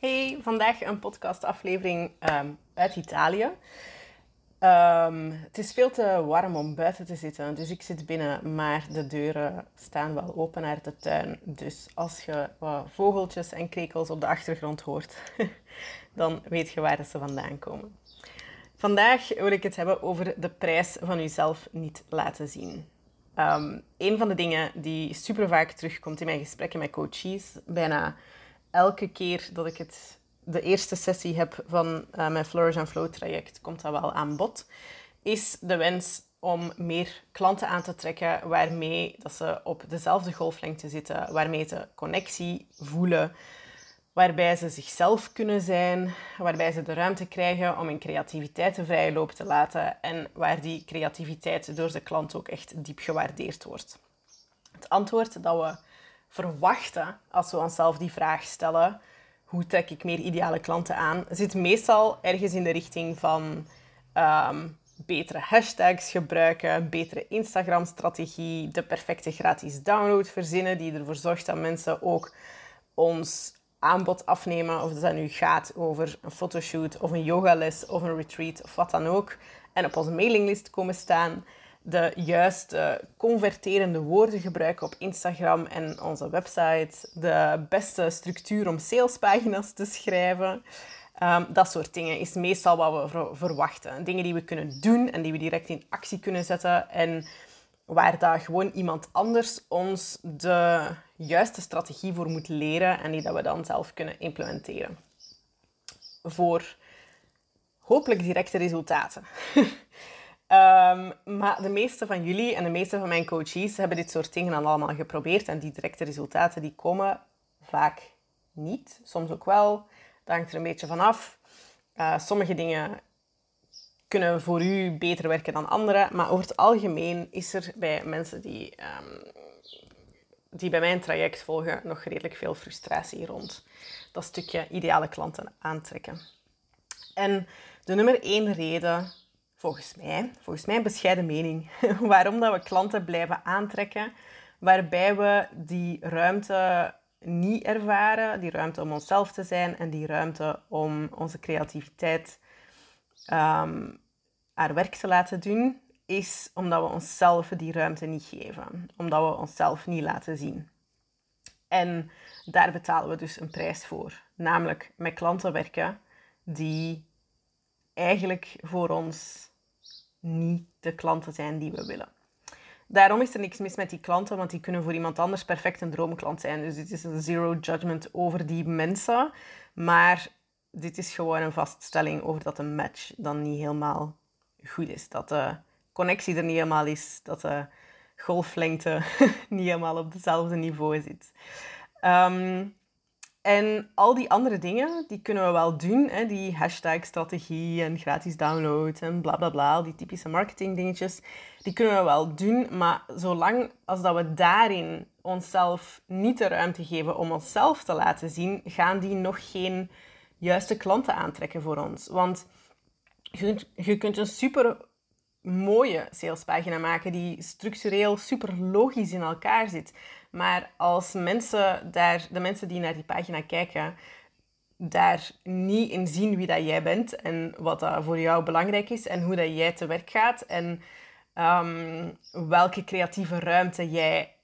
Hey, vandaag een podcastaflevering um, uit Italië. Um, het is veel te warm om buiten te zitten, dus ik zit binnen, maar de deuren staan wel open naar de tuin. Dus als je vogeltjes en krekels op de achtergrond hoort, dan weet je waar ze vandaan komen. Vandaag wil ik het hebben over de prijs van jezelf niet laten zien. Um, een van de dingen die super vaak terugkomt in mijn gesprekken met coaches, bijna elke keer dat ik het, de eerste sessie heb van uh, mijn Flourish and Flow traject, komt dat wel aan bod, is de wens om meer klanten aan te trekken waarmee dat ze op dezelfde golflengte zitten, waarmee ze connectie voelen, waarbij ze zichzelf kunnen zijn, waarbij ze de ruimte krijgen om hun creativiteit de vrije loop te laten en waar die creativiteit door de klant ook echt diep gewaardeerd wordt. Het antwoord dat we verwachten als we onszelf die vraag stellen, hoe trek ik meer ideale klanten aan, zit meestal ergens in de richting van ehm, betere hashtags gebruiken, betere Instagram-strategie, de perfecte gratis download verzinnen die ervoor zorgt dat mensen ook ons aanbod afnemen. Of dat nu gaat over een fotoshoot of een yogales of een retreat of wat dan ook. En op onze mailinglist komen staan. De juiste converterende woorden gebruiken op Instagram en onze website. De beste structuur om salespagina's te schrijven. Um, dat soort dingen is meestal wat we verwachten. Dingen die we kunnen doen en die we direct in actie kunnen zetten. En waar daar gewoon iemand anders ons de juiste strategie voor moet leren en die dat we dan zelf kunnen implementeren. Voor hopelijk directe resultaten. um, maar de meeste van jullie en de meeste van mijn coaches hebben dit soort dingen dan allemaal geprobeerd en die directe resultaten die komen vaak niet, soms ook wel. Dat hangt er een beetje van af. Uh, sommige dingen kunnen voor u beter werken dan anderen. Maar over het algemeen is er bij mensen die, um, die bij mijn traject volgen nog redelijk veel frustratie rond dat stukje ideale klanten aantrekken. En de nummer één reden, volgens mij, volgens mijn bescheiden mening, waarom dat we klanten blijven aantrekken, waarbij we die ruimte niet ervaren, die ruimte om onszelf te zijn en die ruimte om onze creativiteit um, haar werk te laten doen, is omdat we onszelf die ruimte niet geven. Omdat we onszelf niet laten zien. En daar betalen we dus een prijs voor. Namelijk met klanten werken die eigenlijk voor ons niet de klanten zijn die we willen. Daarom is er niks mis met die klanten, want die kunnen voor iemand anders perfect een droomklant zijn. Dus dit is een zero judgment over die mensen. Maar dit is gewoon een vaststelling over dat een match dan niet helemaal goed is. Dat de connectie er niet helemaal is. Dat de golflengte niet helemaal op hetzelfde niveau zit. Ehm, en al die andere dingen, die kunnen we wel doen. Hè? Die hashtag-strategie en gratis download en bla bla bla. Die typische marketing dingetjes. Die kunnen we wel doen. Maar zolang als dat we daarin onszelf niet de ruimte geven om onszelf te laten zien, gaan die nog geen juiste klanten aantrekken voor ons. Want je, je kunt een super mooie salespagina maken die structureel super logisch in elkaar zit. Maar als mensen daar, de mensen die naar die pagina kijken, daar niet in zien wie dat jij bent en wat dat voor jou belangrijk is en hoe dat jij te werk gaat en ehm, welke creatieve ruimte jij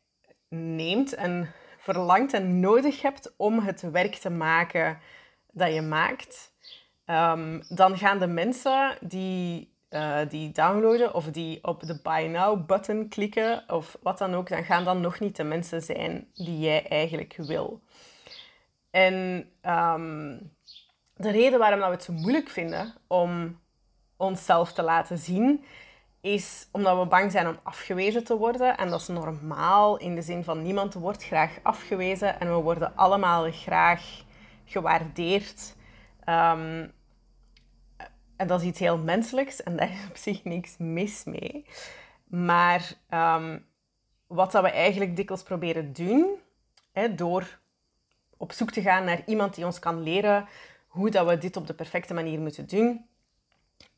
neemt en verlangt en nodig hebt om het werk te maken dat je maakt, um, dan gaan de mensen die, uh, die downloaden of die op de Buy Now button klikken of wat dan ook, dan gaan dan nog niet de mensen zijn die jij eigenlijk wil. En um, de reden waarom dat we het zo moeilijk vinden om onszelf te laten zien, is omdat we bang zijn om afgewezen te worden. En dat is normaal in de zin van niemand wordt graag afgewezen en we worden allemaal graag gewaardeerd. Um, en dat is iets heel menselijks en daar is op zich niks mis mee. Maar um, wat dat we eigenlijk dikwijls proberen doen, hè, door op zoek te gaan naar iemand die ons kan leren hoe dat we dit op de perfecte manier moeten doen,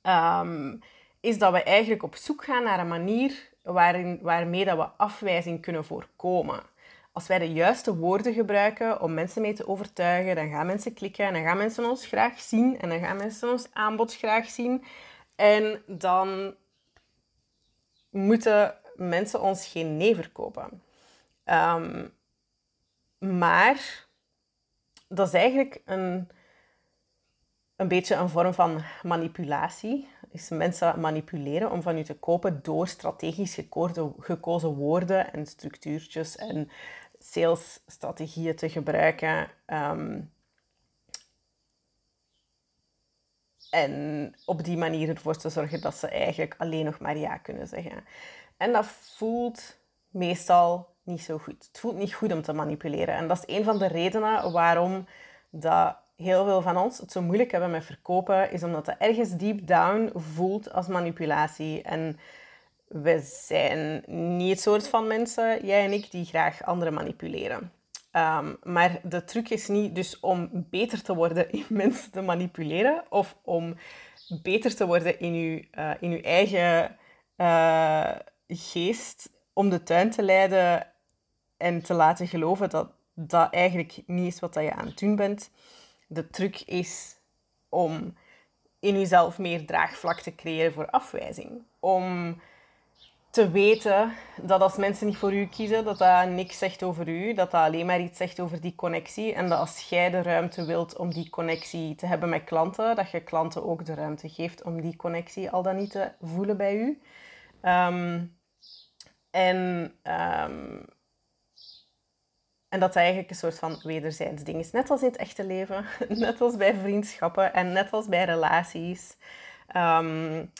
um, is dat we eigenlijk op zoek gaan naar een manier waarin, waarmee dat we afwijzing kunnen voorkomen. Als wij de juiste woorden gebruiken om mensen mee te overtuigen, dan gaan mensen klikken en dan gaan mensen ons graag zien en dan gaan mensen ons aanbod graag zien. En dan moeten mensen ons geen nee verkopen. Ehm, maar dat is eigenlijk een, een beetje een vorm van manipulatie. Is mensen manipuleren om van u te kopen door strategisch gekozen, gekozen woorden en structuurtjes en salesstrategieën te gebruiken. Ehm, en op die manier ervoor te zorgen dat ze eigenlijk alleen nog maar ja kunnen zeggen. En dat voelt meestal niet zo goed. Het voelt niet goed om te manipuleren. En dat is een van de redenen waarom dat heel veel van ons het zo moeilijk hebben met verkopen, is omdat het ergens deep down voelt als manipulatie. En we zijn niet het soort van mensen, jij en ik, die graag anderen manipuleren. Ehm, maar de truc is niet dus om beter te worden in mensen te manipuleren of om beter te worden in je, uh, in uw eigen uh, geest om de tuin te leiden en te laten geloven dat dat eigenlijk niet is wat je aan het doen bent. De truc is om in jezelf meer draagvlak te creëren voor afwijzing. Om te weten dat als mensen niet voor u kiezen, dat dat niks zegt over u, dat dat alleen maar iets zegt over die connectie. En dat als jij de ruimte wilt om die connectie te hebben met klanten, dat je klanten ook de ruimte geeft om die connectie al dan niet te voelen bij u. Ehm, en, um, en dat eigenlijk een soort van wederzijds ding is. Net als in het echte leven, net als bij vriendschappen en net als bij relaties. Um,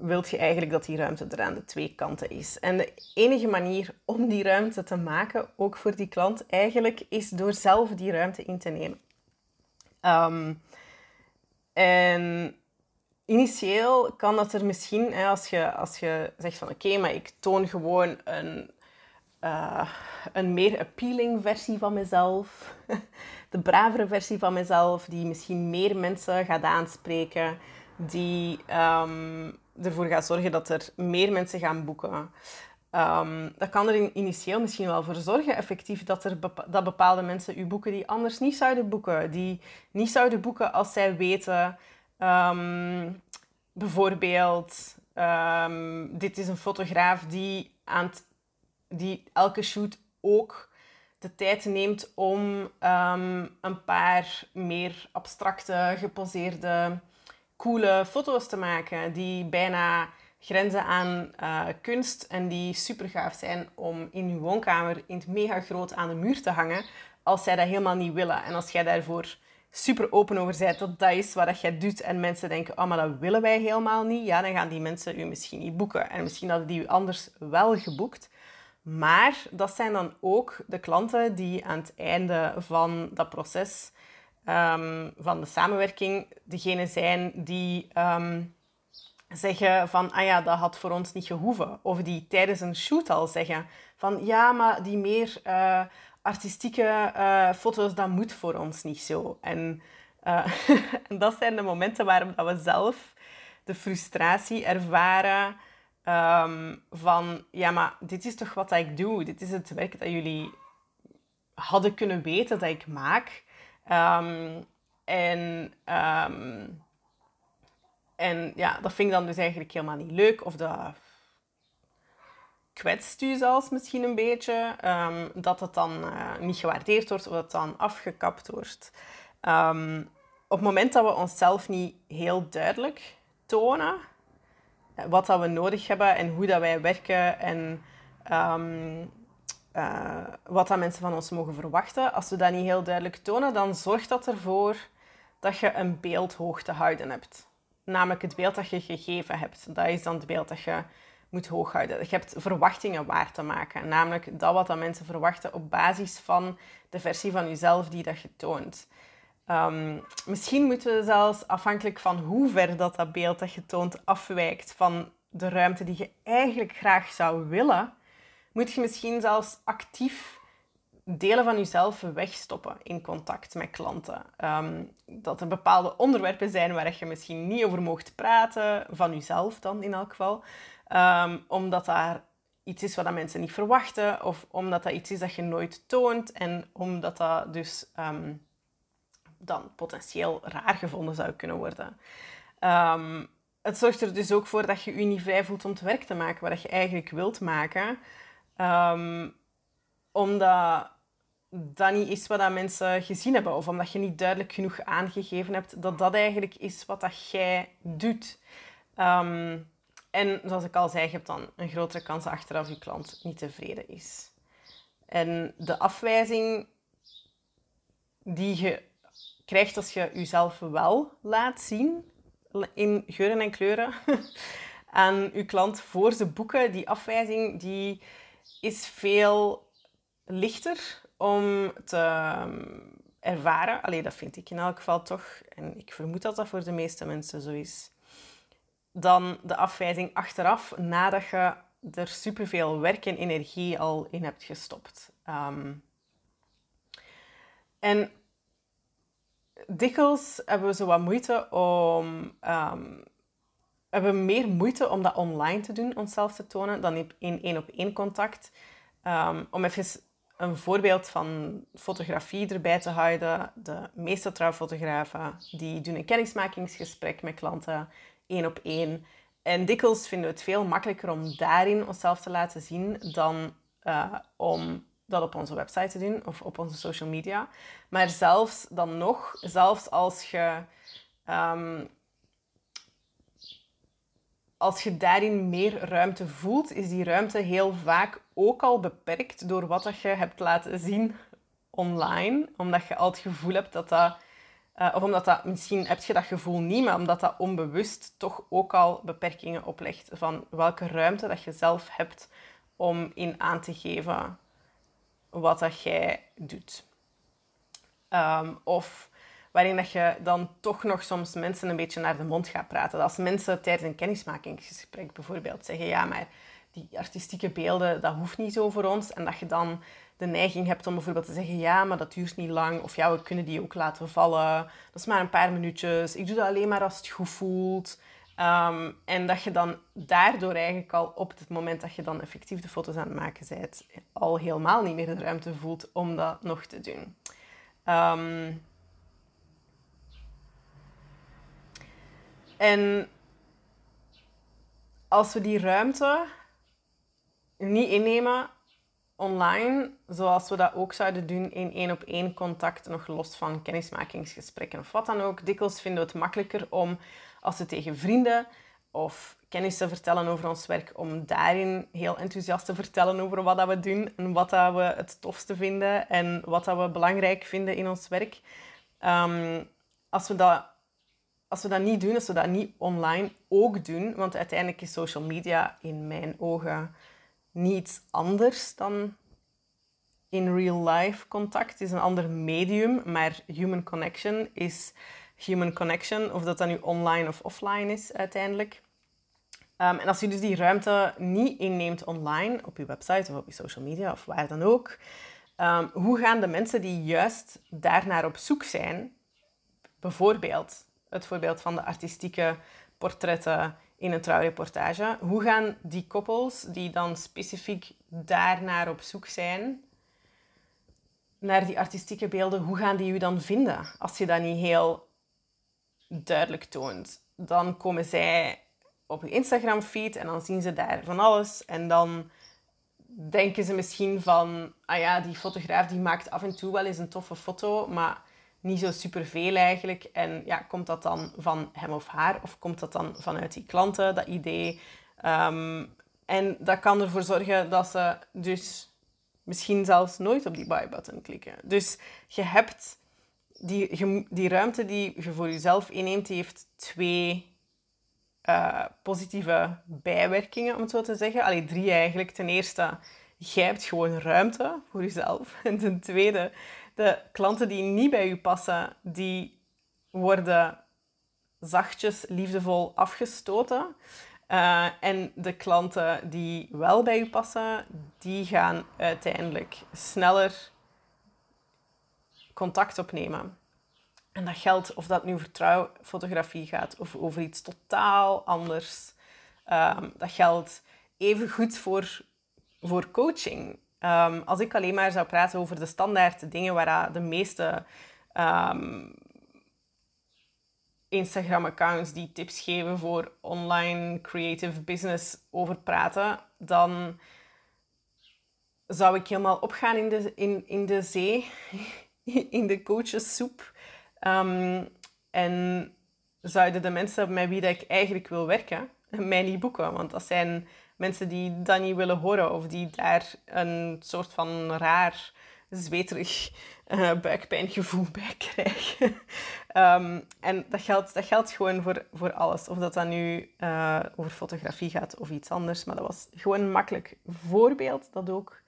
wilt je eigenlijk dat die ruimte er aan de twee kanten is. En de enige manier om die ruimte te maken, ook voor die klant, eigenlijk is door zelf die ruimte in te nemen. Um, en initieel kan dat er misschien, hè, als, je, als je zegt van oké, maar ik toon gewoon een, uh, een meer appealing versie van mezelf, de bravere versie van mezelf, die misschien meer mensen gaat aanspreken, die um, ervoor gaat zorgen dat er meer mensen gaan boeken. Um, dat kan er initieel misschien wel voor zorgen, effectief, dat, er dat bepaalde mensen u boeken die anders niet zouden boeken. Die niet zouden boeken als zij weten Um, bijvoorbeeld, dit is een fotograaf die, aan die elke shoot ook de tijd neemt om um, een paar meer abstracte, geposeerde, coole foto's te maken. Die bijna grenzen aan uh, kunst en die super gaaf zijn om in je woonkamer in het mega groot aan de muur te hangen. Als zij dat helemaal niet willen. En als jij daarvoor super open over bent, dat dat is wat jij doet en mensen denken, oh, maar dat willen wij helemaal niet, ja, dan gaan die mensen u misschien niet boeken. En misschien hadden die u anders wel geboekt. Maar dat zijn dan ook de klanten die aan het einde van dat proces, um, van de samenwerking, degene zijn die um, zeggen van, ah ja, dat had voor ons niet gehoeven. Of die tijdens een shoot al zeggen van, ja, maar die meer... Uh, artistieke uh, foto's, dat moet voor ons niet zo. En, uh, en dat zijn de momenten waarop we zelf de frustratie ervaren um, van, ja, maar dit is toch wat ik doe? Dit is het werk dat jullie hadden kunnen weten dat ik maak. Um, en, um, en ja, dat vind ik dan dus eigenlijk helemaal niet leuk. Of dat kwetst u zelfs misschien een beetje, dat het dan uh, niet gewaardeerd wordt of dat het dan afgekapt wordt. Op het moment dat we onszelf niet heel duidelijk tonen, eh, wat dat we nodig hebben en hoe dat wij werken en um, uh, wat dat mensen van ons mogen verwachten, als we dat niet heel duidelijk tonen, dan zorgt dat ervoor dat je een beeld hoog te houden hebt. Namelijk het beeld dat je gegeven hebt. Dat is dan het beeld dat je moet hooghouden. Je hebt verwachtingen waar te maken. Namelijk dat wat dat mensen verwachten op basis van de versie van jezelf die dat je toont. Ehm, misschien moeten we zelfs afhankelijk van hoe ver dat, dat beeld dat je toont afwijkt van de ruimte die je eigenlijk graag zou willen, moet je misschien zelfs actief delen van jezelf wegstoppen in contact met klanten. Ehm, dat er bepaalde onderwerpen zijn waar je misschien niet over mocht praten, van jezelf dan in elk geval. Um, omdat daar iets is wat mensen niet verwachten, of omdat dat iets is dat je nooit toont en omdat dat dus ehm, dan potentieel raar gevonden zou kunnen worden. Ehm, het zorgt er dus ook voor dat je je niet vrij voelt om het werk te maken wat je eigenlijk wilt maken. Ehm, omdat dat niet is wat dat mensen gezien hebben. Of omdat je niet duidelijk genoeg aangegeven hebt dat dat eigenlijk is wat dat jij doet. Ehm, en zoals ik al zei, je hebt dan een grotere kans achteraf je klant niet tevreden is. En de afwijzing die je krijgt als je jezelf wel laat zien in geuren en kleuren aan je klant voor ze boeken, die afwijzing die is veel lichter om te ehm, ervaren. Alleen dat vind ik in elk geval toch. En ik vermoed dat dat voor de meeste mensen zo is. Dan de afwijzing achteraf, nadat je er superveel werk en energie al in hebt gestopt. Ehm, en dikwijls hebben we zo wat moeite om... Um, hebben meer moeite om dat online te doen, onszelf te tonen, dan in één-op-één contact. om even een voorbeeld van fotografie erbij te houden. De meeste trouwfotografen die doen een kennismakingsgesprek met klanten, één op één. En dikwijls vinden we het veel makkelijker om daarin onszelf te laten zien dan uh, om dat op onze website te doen of op onze social media. Maar zelfs dan nog, zelfs als je um, als je daarin meer ruimte voelt, is die ruimte heel vaak ook al beperkt door wat dat je hebt laten zien online. Omdat je al het gevoel hebt dat dat... Uh, of omdat dat, misschien heb je dat gevoel niet, maar omdat dat onbewust toch ook al beperkingen oplegt van welke ruimte dat je zelf hebt om in aan te geven wat dat jij doet. Um, of waarin dat je dan toch nog soms mensen een beetje naar de mond gaat praten. Als mensen tijdens een kennismakingsgesprek bijvoorbeeld zeggen, ja, maar die artistieke beelden, dat hoeft niet zo voor ons. En dat je dan de neiging hebt om bijvoorbeeld te zeggen, ja, maar dat duurt niet lang. Of ja, we kunnen die ook laten vallen. Dat is maar een paar minuutjes. Ik doe dat alleen maar als het goed voelt. Ehm, en dat je dan daardoor eigenlijk al op het moment dat je dan effectief de foto's aan het maken bent, al helemaal niet meer de ruimte voelt om dat nog te doen. Um, En als we die ruimte niet innemen online, zoals we dat ook zouden doen in één op één contact, nog los van kennismakingsgesprekken of wat dan ook. Dikwijls vinden we het makkelijker om, als we tegen vrienden of kennissen vertellen over ons werk, om daarin heel enthousiast te vertellen over wat dat we doen en wat dat we het tofste vinden en wat dat we belangrijk vinden in ons werk. Um, als we dat als we dat niet doen, als we dat niet online ook doen, want uiteindelijk is social media in mijn ogen niets anders dan in real life contact. Het is een ander medium, maar human connection is human connection, of dat dan nu online of offline is uiteindelijk. Um, en als je dus die ruimte niet inneemt online, op je website of op je social media of waar dan ook, um, hoe gaan de mensen die juist daarnaar op zoek zijn, bijvoorbeeld het voorbeeld van de artistieke portretten in een trouwreportage. Hoe gaan die koppels die dan specifiek daarnaar op zoek zijn, naar die artistieke beelden, hoe gaan die u dan vinden als je dat niet heel duidelijk toont? Dan komen zij op je Instagram-feed en dan zien ze daar van alles. En dan denken ze misschien van, ah ja, die fotograaf die maakt af en toe wel eens een toffe foto, maar niet zo superveel eigenlijk. En ja, komt dat dan van hem of haar of komt dat dan vanuit die klanten, dat idee? Um, en dat kan ervoor zorgen dat ze dus misschien zelfs nooit op die buy-button klikken. Dus je hebt die, die ruimte die je voor jezelf inneemt, die heeft twee uh, positieve bijwerkingen, om het zo te zeggen. Allee, drie eigenlijk. Ten eerste, jij hebt gewoon ruimte voor jezelf. En ten tweede, de klanten die niet bij u passen, die worden zachtjes, liefdevol afgestoten. Uh, en de klanten die wel bij u passen, die gaan uiteindelijk sneller contact opnemen. En dat geldt of dat nu over trouwfotografie gaat of over iets totaal anders. Um, dat geldt even goed voor voor coaching. Ehm, als ik alleen maar zou praten over de standaard dingen waar de meeste ehm, Instagram-accounts die tips geven voor online creative business over praten, dan zou ik helemaal opgaan in de, in, in de zee, in de coachessoep. Um, en zouden de mensen met wie dat ik eigenlijk wil werken, mij niet boeken. Want dat zijn mensen die dat niet willen horen of die daar een soort van raar, zweterig uh, buikpijngevoel bij krijgen. um, en dat geldt, dat geldt gewoon voor, voor alles. Of dat dan nu uh, over fotografie gaat of iets anders. Maar dat was gewoon een makkelijk voorbeeld dat ook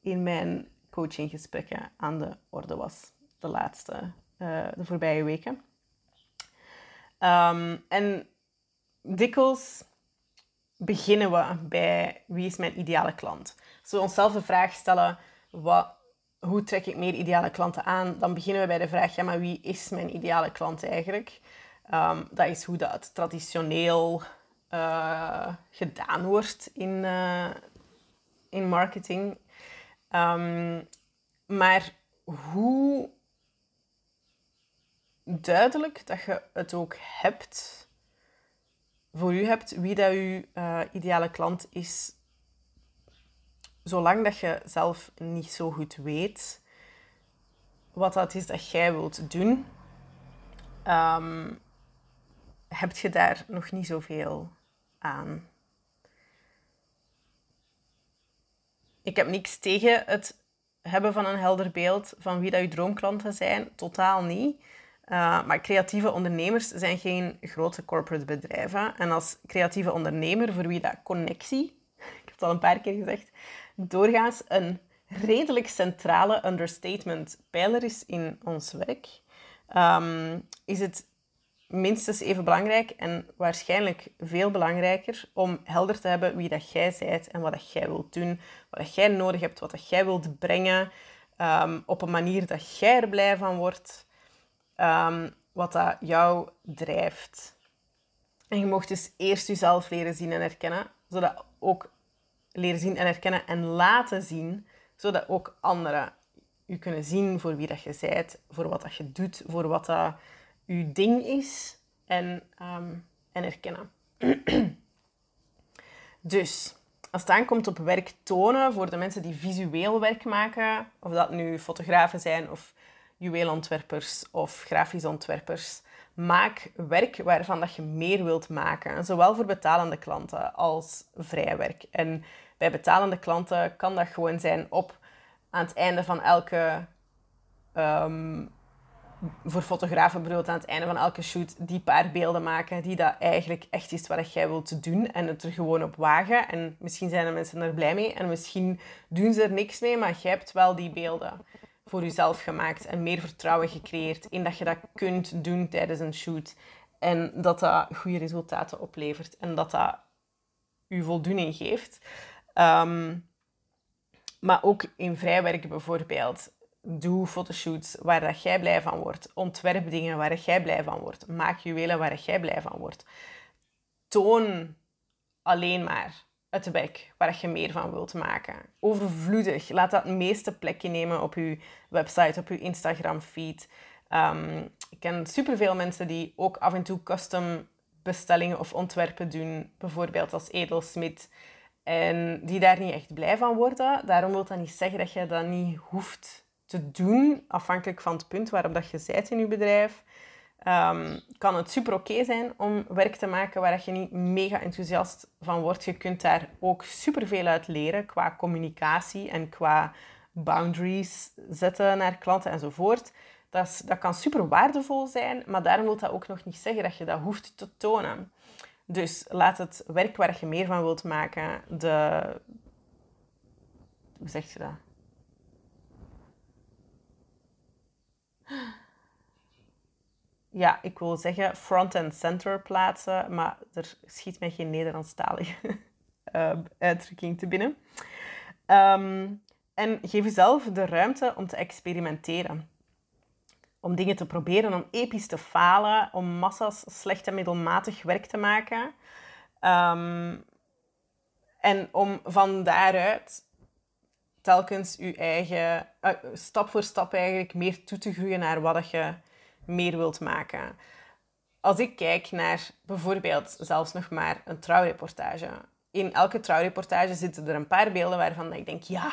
in mijn coachinggesprekken aan de orde was. De laatste, uh, de voorbije weken. Um, en dikwijls beginnen we bij wie is mijn ideale klant. Als we onszelf de vraag stellen, wat, hoe trek ik meer ideale klanten aan? Dan beginnen we bij de vraag, ja, maar wie is mijn ideale klant eigenlijk? Um, dat is hoe dat traditioneel uh, gedaan wordt in, uh, in marketing. Um, maar hoe duidelijk dat je het ook hebt, voor u hebt, wie dat uw uh, ideale klant is, zolang dat je zelf niet zo goed weet wat dat is dat jij wilt doen, um, heb je daar nog niet zoveel aan. Ik heb niks tegen het hebben van een helder beeld van wie dat je droomklanten zijn. Totaal niet. Uh, maar creatieve ondernemers zijn geen grote corporate bedrijven. En als creatieve ondernemer, voor wie dat connectie, ik heb het al een paar keer gezegd, doorgaans een redelijk centrale understatement pijler is in ons werk, um, is het minstens even belangrijk en waarschijnlijk veel belangrijker om helder te hebben wie dat jij bent en wat dat jij wilt doen, wat dat jij nodig hebt, wat dat jij wilt brengen, um, op een manier dat jij er blij van wordt, um, wat dat jou drijft. En je mocht dus eerst jezelf leren zien en herkennen, zodat ook leren zien en herkennen en laten zien, zodat ook anderen je kunnen zien voor wie dat je bent, voor wat dat je doet, voor wat dat je ding is en, um, en herkennen. dus, als het aankomt op werk tonen voor de mensen die visueel werk maken, of dat nu fotografen zijn of juweelontwerpers of grafisch ontwerpers, maak werk waarvan dat je meer wilt maken. Zowel voor betalende klanten als vrij werk. En bij betalende klanten kan dat gewoon zijn op aan het einde van elke um, voor fotografen bijvoorbeeld aan het einde van elke shoot die paar beelden maken die dat eigenlijk echt is wat jij wilt doen en het er gewoon op wagen. En misschien zijn de mensen er blij mee en misschien doen ze er niks mee, maar jij hebt wel die beelden voor jezelf gemaakt en meer vertrouwen gecreëerd in dat je dat kunt doen tijdens een shoot. En dat dat goede resultaten oplevert en dat dat je voldoening geeft. Um, maar ook in vrijwerk bijvoorbeeld. Doe fotoshoots waar dat jij blij van wordt. Ontwerp dingen waar jij blij van wordt. Maak juwelen waar jij blij van wordt. Toon alleen maar het werk waar je meer van wilt maken. Overvloedig. Laat dat meeste plekje nemen op je website, op je Instagram feed. Um, ik ken superveel mensen die ook af en toe custom bestellingen of ontwerpen doen. Bijvoorbeeld als edelsmid. En die daar niet echt blij van worden. Daarom wil dat niet zeggen dat je dat niet hoeft te doen, afhankelijk van het punt waarop dat je zit in je bedrijf. Um, kan het super oké zijn om werk te maken waar je niet mega enthousiast van wordt. Je kunt daar ook super veel uit leren qua communicatie en qua boundaries zetten naar klanten enzovoort. Dat, is, dat kan super waardevol zijn, maar daarom wil dat ook nog niet zeggen dat je dat hoeft te tonen. Dus laat het werk waar je meer van wilt maken, de... Hoe zeg je dat? Ja, ik wil zeggen front and center plaatsen, maar er schiet mij geen Nederlandstalige uh, uitdrukking te binnen. Ehm, en geef jezelf de ruimte om te experimenteren. Om dingen te proberen, om episch te falen, om massa's slecht en middelmatig werk te maken. Um, en om van daaruit telkens je eigen, eh, stap voor stap eigenlijk meer toe te groeien naar wat je meer wilt maken. Als ik kijk naar bijvoorbeeld zelfs nog maar een trouwreportage. In elke trouwreportage zitten er een paar beelden waarvan ik denk, ja,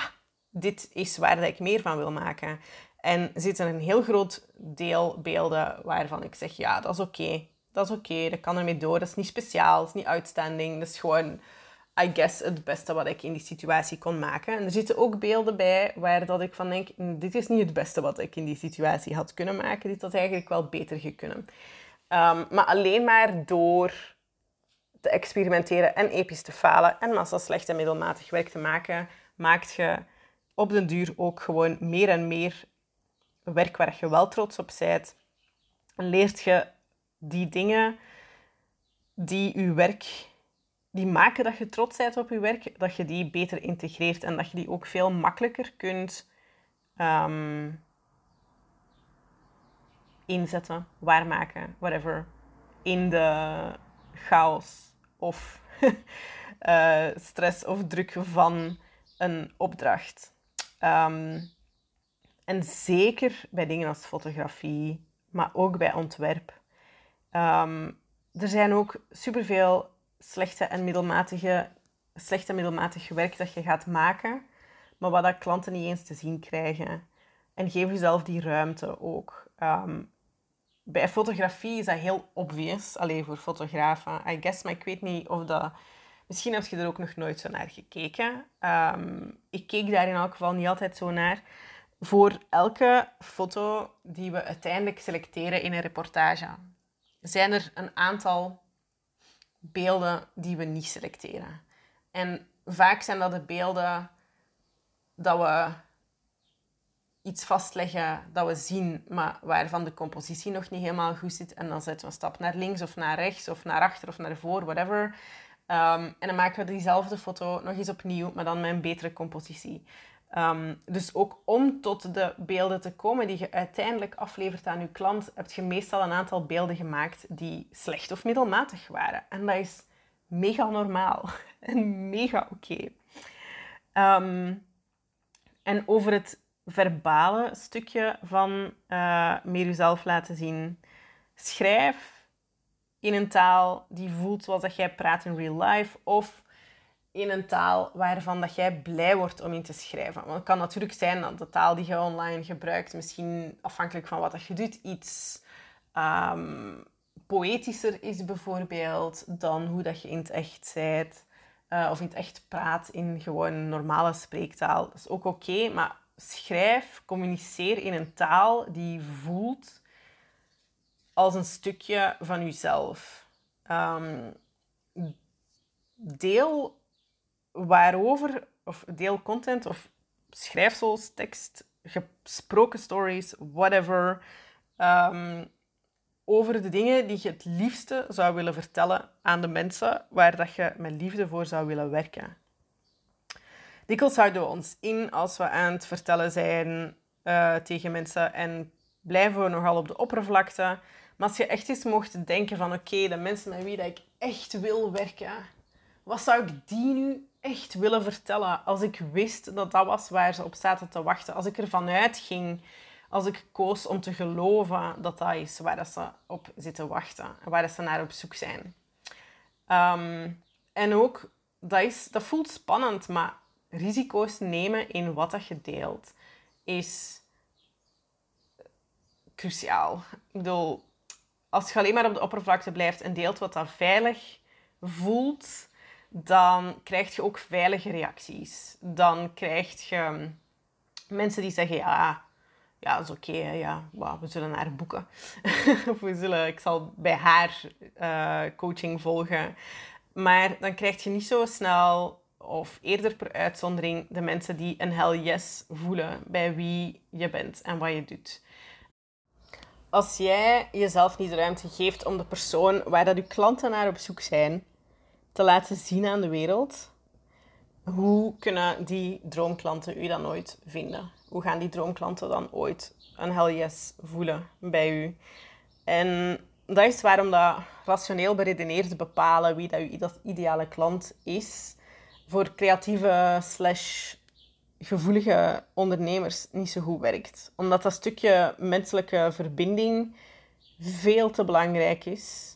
dit is waar dat ik meer van wil maken. En zitten een heel groot deel beelden waarvan ik zeg, ja, dat is oké. Dat is oké, dat kan ermee door. Dat is niet speciaal, dat is niet outstanding. Dat is gewoon, I guess, het beste wat ik in die situatie kon maken. En er zitten ook beelden bij waar dat ik van denk, dit is niet het beste wat ik in die situatie had kunnen maken. Dit had eigenlijk wel beter gekunnen. Um, maar alleen maar door te experimenteren en episch te falen en massa slecht en middelmatig werk te maken, maakt je op den duur ook gewoon meer en meer werk waar je wel trots op bent. Leert je die dingen die je werk, die maken dat je trots bent op je werk, dat je die beter integreert en dat je die ook veel makkelijker kunt um, inzetten, waarmaken, whatever, in de chaos of uh, stress of druk van een opdracht. Um, en zeker bij dingen als fotografie, maar ook bij ontwerp. Um, er zijn ook superveel slechte en middelmatige, slecht en middelmatig werk dat je gaat maken, maar wat dat klanten niet eens te zien krijgen. En geef jezelf die ruimte ook. Um, bij fotografie is dat heel obvious, alleen voor fotografen. I guess, maar ik weet niet of dat... Misschien heb je er ook nog nooit zo naar gekeken. Um, ik keek daar in elk geval niet altijd zo naar voor elke foto die we uiteindelijk selecteren in een reportage, zijn er een aantal beelden die we niet selecteren. En vaak zijn dat de beelden dat we iets vastleggen dat we zien, maar waarvan de compositie nog niet helemaal goed zit. En dan zetten we een stap naar links of naar rechts of naar achter of naar voor, whatever. Ehm, en dan maken we diezelfde foto nog eens opnieuw, maar dan met een betere compositie. Um, dus ook om tot de beelden te komen die je uiteindelijk aflevert aan je klant, heb je meestal een aantal beelden gemaakt die slecht of middelmatig waren. En dat is mega normaal en mega oké. Um, en over het verbale stukje van uh, meer jezelf laten zien. Schrijf in een taal die voelt zoals dat jij praat in real life. Of in een taal waarvan dat jij blij wordt om in te schrijven. Want het kan natuurlijk zijn dat de taal die je online gebruikt, misschien afhankelijk van wat dat je doet, iets um, poëtischer is bijvoorbeeld dan hoe dat je in het echt zijt. Uh, of in het echt praat in gewoon normale spreektaal. Dat is ook oké, maar schrijf, communiceer in een taal die voelt als een stukje van jezelf. Um, deel waarover, of deel content of schrijfsels, tekst, gesproken stories, whatever, um, over de dingen die je het liefste zou willen vertellen aan de mensen waar dat je met liefde voor zou willen werken. Dikwijls houden we ons in als we aan het vertellen zijn uh, tegen mensen en blijven we nogal op de oppervlakte. Maar als je echt eens mocht denken van oké, de mensen met wie dat ik echt wil werken, wat zou ik die nu echt willen vertellen als ik wist dat dat was waar ze op zaten te wachten? Als ik ervan uitging, als ik koos om te geloven dat dat is waar ze op zitten wachten en waar ze naar op zoek zijn. Um, en ook, dat, is, dat voelt spannend, maar risico's nemen in wat dat je deelt is cruciaal. Ik bedoel, als je alleen maar op de oppervlakte blijft en deelt wat dat veilig voelt, dan krijg je ook veilige reacties. Dan krijg je mensen die zeggen, ja, ja, dat is oké, ja, we zullen haar boeken. of we zullen, ik zal bij haar uh, coaching volgen. Maar dan krijg je niet zo snel of eerder per uitzondering de mensen die een hell yes voelen bij wie je bent en wat je doet. Als jij jezelf niet de ruimte geeft om de persoon waar dat je klanten naar op zoek zijn te laten zien aan de wereld, hoe kunnen die droomklanten u dan ooit vinden? Hoe gaan die droomklanten dan ooit een hell yes voelen bij u? En dat is waarom dat rationeel beredeneerd bepalen wie dat uw ideale klant is, voor creatieve slash gevoelige ondernemers niet zo goed werkt. Omdat dat stukje menselijke verbinding veel te belangrijk is.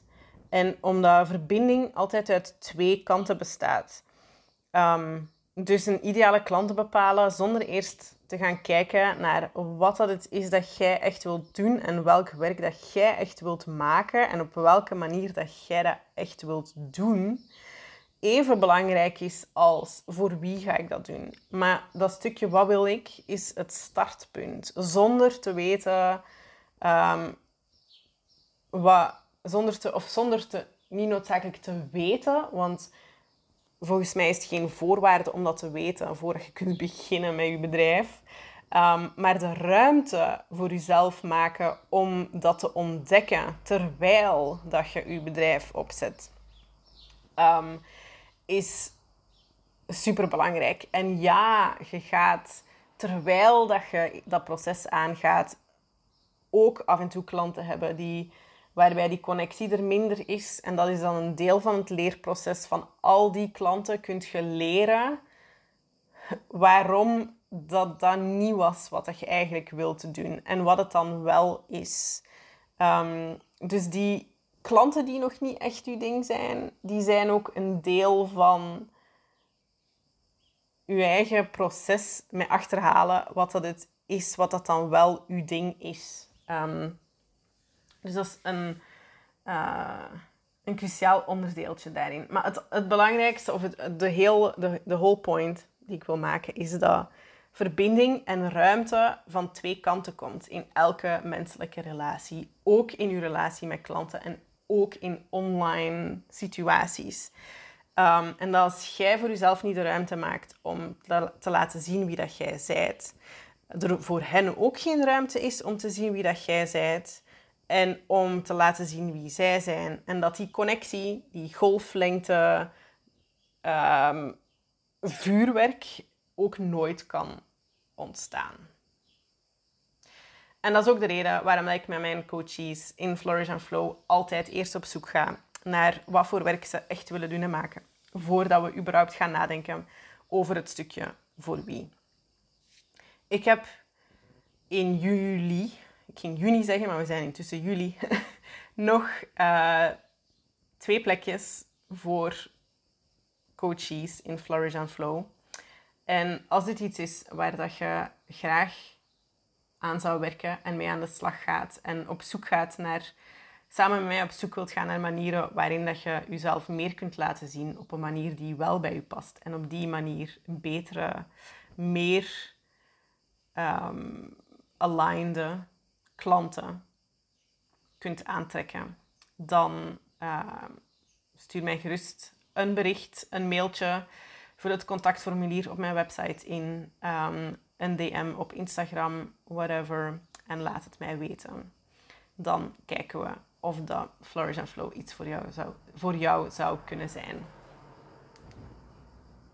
En omdat verbinding altijd uit twee kanten bestaat. Ehm, dus een ideale klant bepalen zonder eerst te gaan kijken naar wat dat het is dat jij echt wilt doen en welk werk dat jij echt wilt maken en op welke manier dat jij dat echt wilt doen, even belangrijk is als voor wie ga ik dat doen. Maar dat stukje wat wil ik is het startpunt. Zonder te weten um, wat, zonder te, of zonder te, niet noodzakelijk te weten, want volgens mij is het geen voorwaarde om dat te weten voordat je kunt beginnen met je bedrijf. Um, maar de ruimte voor jezelf maken om dat te ontdekken terwijl dat je je bedrijf opzet, um, is super belangrijk. En ja, je gaat terwijl dat je dat proces aangaat, ook af en toe klanten hebben die waarbij die connectie er minder is. En dat is dan een deel van het leerproces van al die klanten. Kunt je leren waarom dat dat niet was wat dat je eigenlijk wilt doen. En wat het dan wel is. Ehm, dus die klanten die nog niet echt uw ding zijn, die zijn ook een deel van uw eigen proces met achterhalen wat dat het is, wat dat dan wel uw ding is. Um, dus dat is een, uh, een cruciaal onderdeeltje daarin. Maar het, het belangrijkste, of het, de, heel, de, de whole point die ik wil maken, is dat verbinding en ruimte van twee kanten komt in elke menselijke relatie. Ook in uw relatie met klanten en ook in online situaties. Um, en dat als jij voor jezelf niet de ruimte maakt om te laten zien wie dat jij zijt, er voor hen ook geen ruimte is om te zien wie dat jij zijt, en om te laten zien wie zij zijn. En dat die connectie, die golflengte, um, vuurwerk ook nooit kan ontstaan. En dat is ook de reden waarom ik met mijn coaches in Flourish and Flow altijd eerst op zoek ga naar wat voor werk ze echt willen doen en maken. Voordat we überhaupt gaan nadenken over het stukje voor wie. Ik heb in juli ik ging juni zeggen, maar we zijn intussen juli, nog uh, twee plekjes voor coaches in Flourish and Flow. En als dit iets is waar dat je graag aan zou werken en mee aan de slag gaat en op zoek gaat naar, samen met mij op zoek wilt gaan naar manieren waarin dat je jezelf meer kunt laten zien op een manier die wel bij je past. En op die manier een betere, meer um, alignede klanten kunt aantrekken, dan uh, stuur mij gerust een bericht, een mailtje, vul het contactformulier op mijn website in, um, een DM op Instagram, whatever, en laat het mij weten. Dan kijken we of dat Flourish and Flow iets voor jou zou, voor jou zou kunnen zijn.